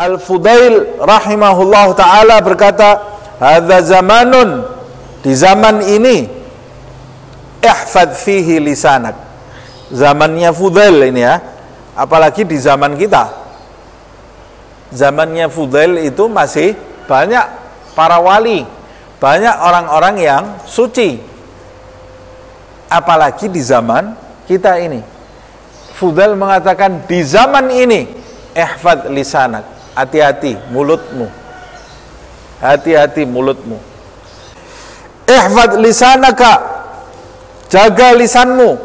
Al-Fudail rahimahullah taala berkata, "Hadza zamanun di zaman ini ihfad fihi lisanak." Zamannya Fudail ini ya. Apalagi di zaman kita. Zamannya Fudail itu masih banyak para wali, banyak orang-orang yang suci. Apalagi di zaman kita ini. Fudail mengatakan di zaman ini ihfad lisanak hati-hati mulutmu. Hati-hati mulutmu. Ihfad lisanaka. Jaga lisanmu.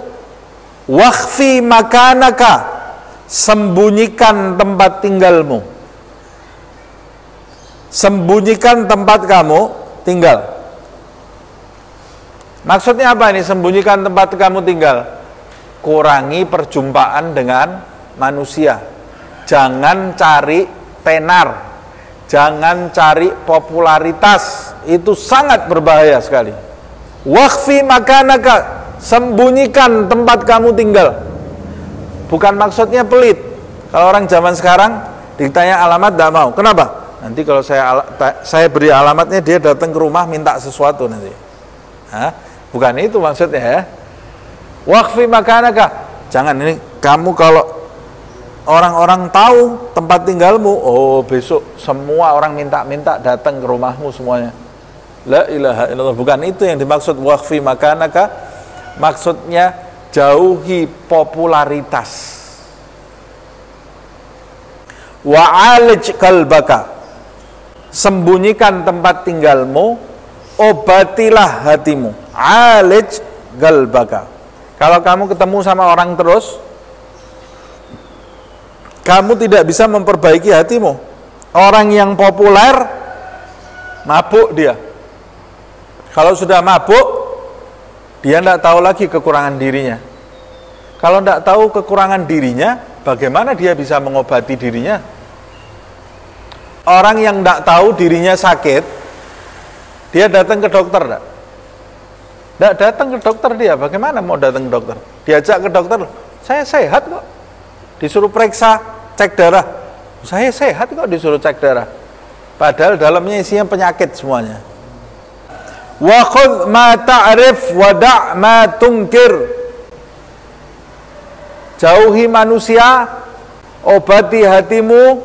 Wakhfi makanaka. Sembunyikan tempat tinggalmu. Sembunyikan tempat kamu tinggal. Maksudnya apa ini? Sembunyikan tempat kamu tinggal. Kurangi perjumpaan dengan manusia. Jangan cari tenar. Jangan cari popularitas, itu sangat berbahaya sekali. Wakfi makanaka, sembunyikan tempat kamu tinggal. Bukan maksudnya pelit. Kalau orang zaman sekarang ditanya alamat tidak mau. Kenapa? Nanti kalau saya saya beri alamatnya dia datang ke rumah minta sesuatu nanti. Hah? Bukan itu maksudnya ya. Wakfi makanaka. Jangan ini kamu kalau orang-orang tahu tempat tinggalmu, oh besok semua orang minta-minta datang ke rumahmu semuanya. La ilaha illallah. Bukan itu yang dimaksud wakfi makanaka. Maksudnya jauhi popularitas. Wa'alij kalbaka. Sembunyikan tempat tinggalmu, obatilah hatimu. Alij galbaka. Kalau kamu ketemu sama orang terus, kamu tidak bisa memperbaiki hatimu. Orang yang populer mabuk dia. Kalau sudah mabuk, dia tidak tahu lagi kekurangan dirinya. Kalau tidak tahu kekurangan dirinya, bagaimana dia bisa mengobati dirinya? Orang yang tidak tahu dirinya sakit, dia datang ke dokter, tidak? Datang ke dokter dia, bagaimana mau datang ke dokter? Diajak ke dokter, saya sehat kok. Disuruh periksa cek darah. Saya sehat kok disuruh cek darah. Padahal dalamnya isinya penyakit semuanya. Wa khudh ma ta'rif wa da' ma tungkir. Jauhi manusia, obati hatimu,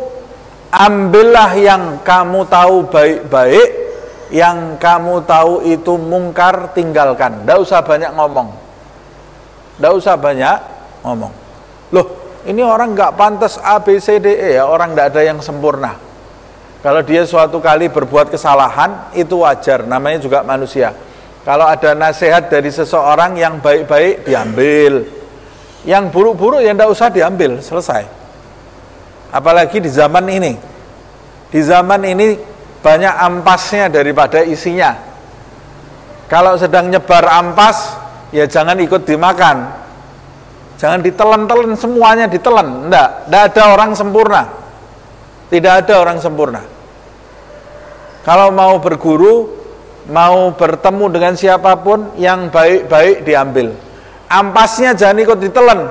ambillah yang kamu tahu baik-baik, yang kamu tahu itu mungkar, tinggalkan. Tidak usah banyak ngomong. Tidak usah banyak ngomong. Loh, ini orang nggak pantas A, B, C, D, E ya, orang nggak ada yang sempurna. Kalau dia suatu kali berbuat kesalahan, itu wajar, namanya juga manusia. Kalau ada nasihat dari seseorang yang baik-baik, diambil. Yang buruk-buruk ya tidak usah diambil, selesai. Apalagi di zaman ini. Di zaman ini banyak ampasnya daripada isinya. Kalau sedang nyebar ampas, ya jangan ikut dimakan Jangan ditelan-telan semuanya ditelan. Enggak, enggak ada orang sempurna. Tidak ada orang sempurna. Kalau mau berguru, mau bertemu dengan siapa pun yang baik-baik diambil. Ampasnya jangan ikut ditelan.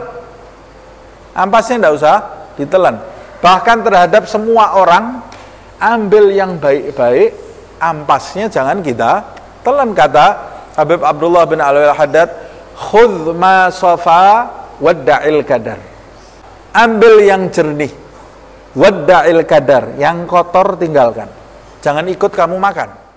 Ampasnya enggak usah ditelan. Bahkan terhadap semua orang, ambil yang baik-baik, ampasnya jangan kita telan kata Habib Abdullah bin Alwi Al-Haddad, khudh ma safa wadda'il kadar ambil yang jernih. Wadda'il kadar yang kotor tinggalkan. Jangan ikut kamu makan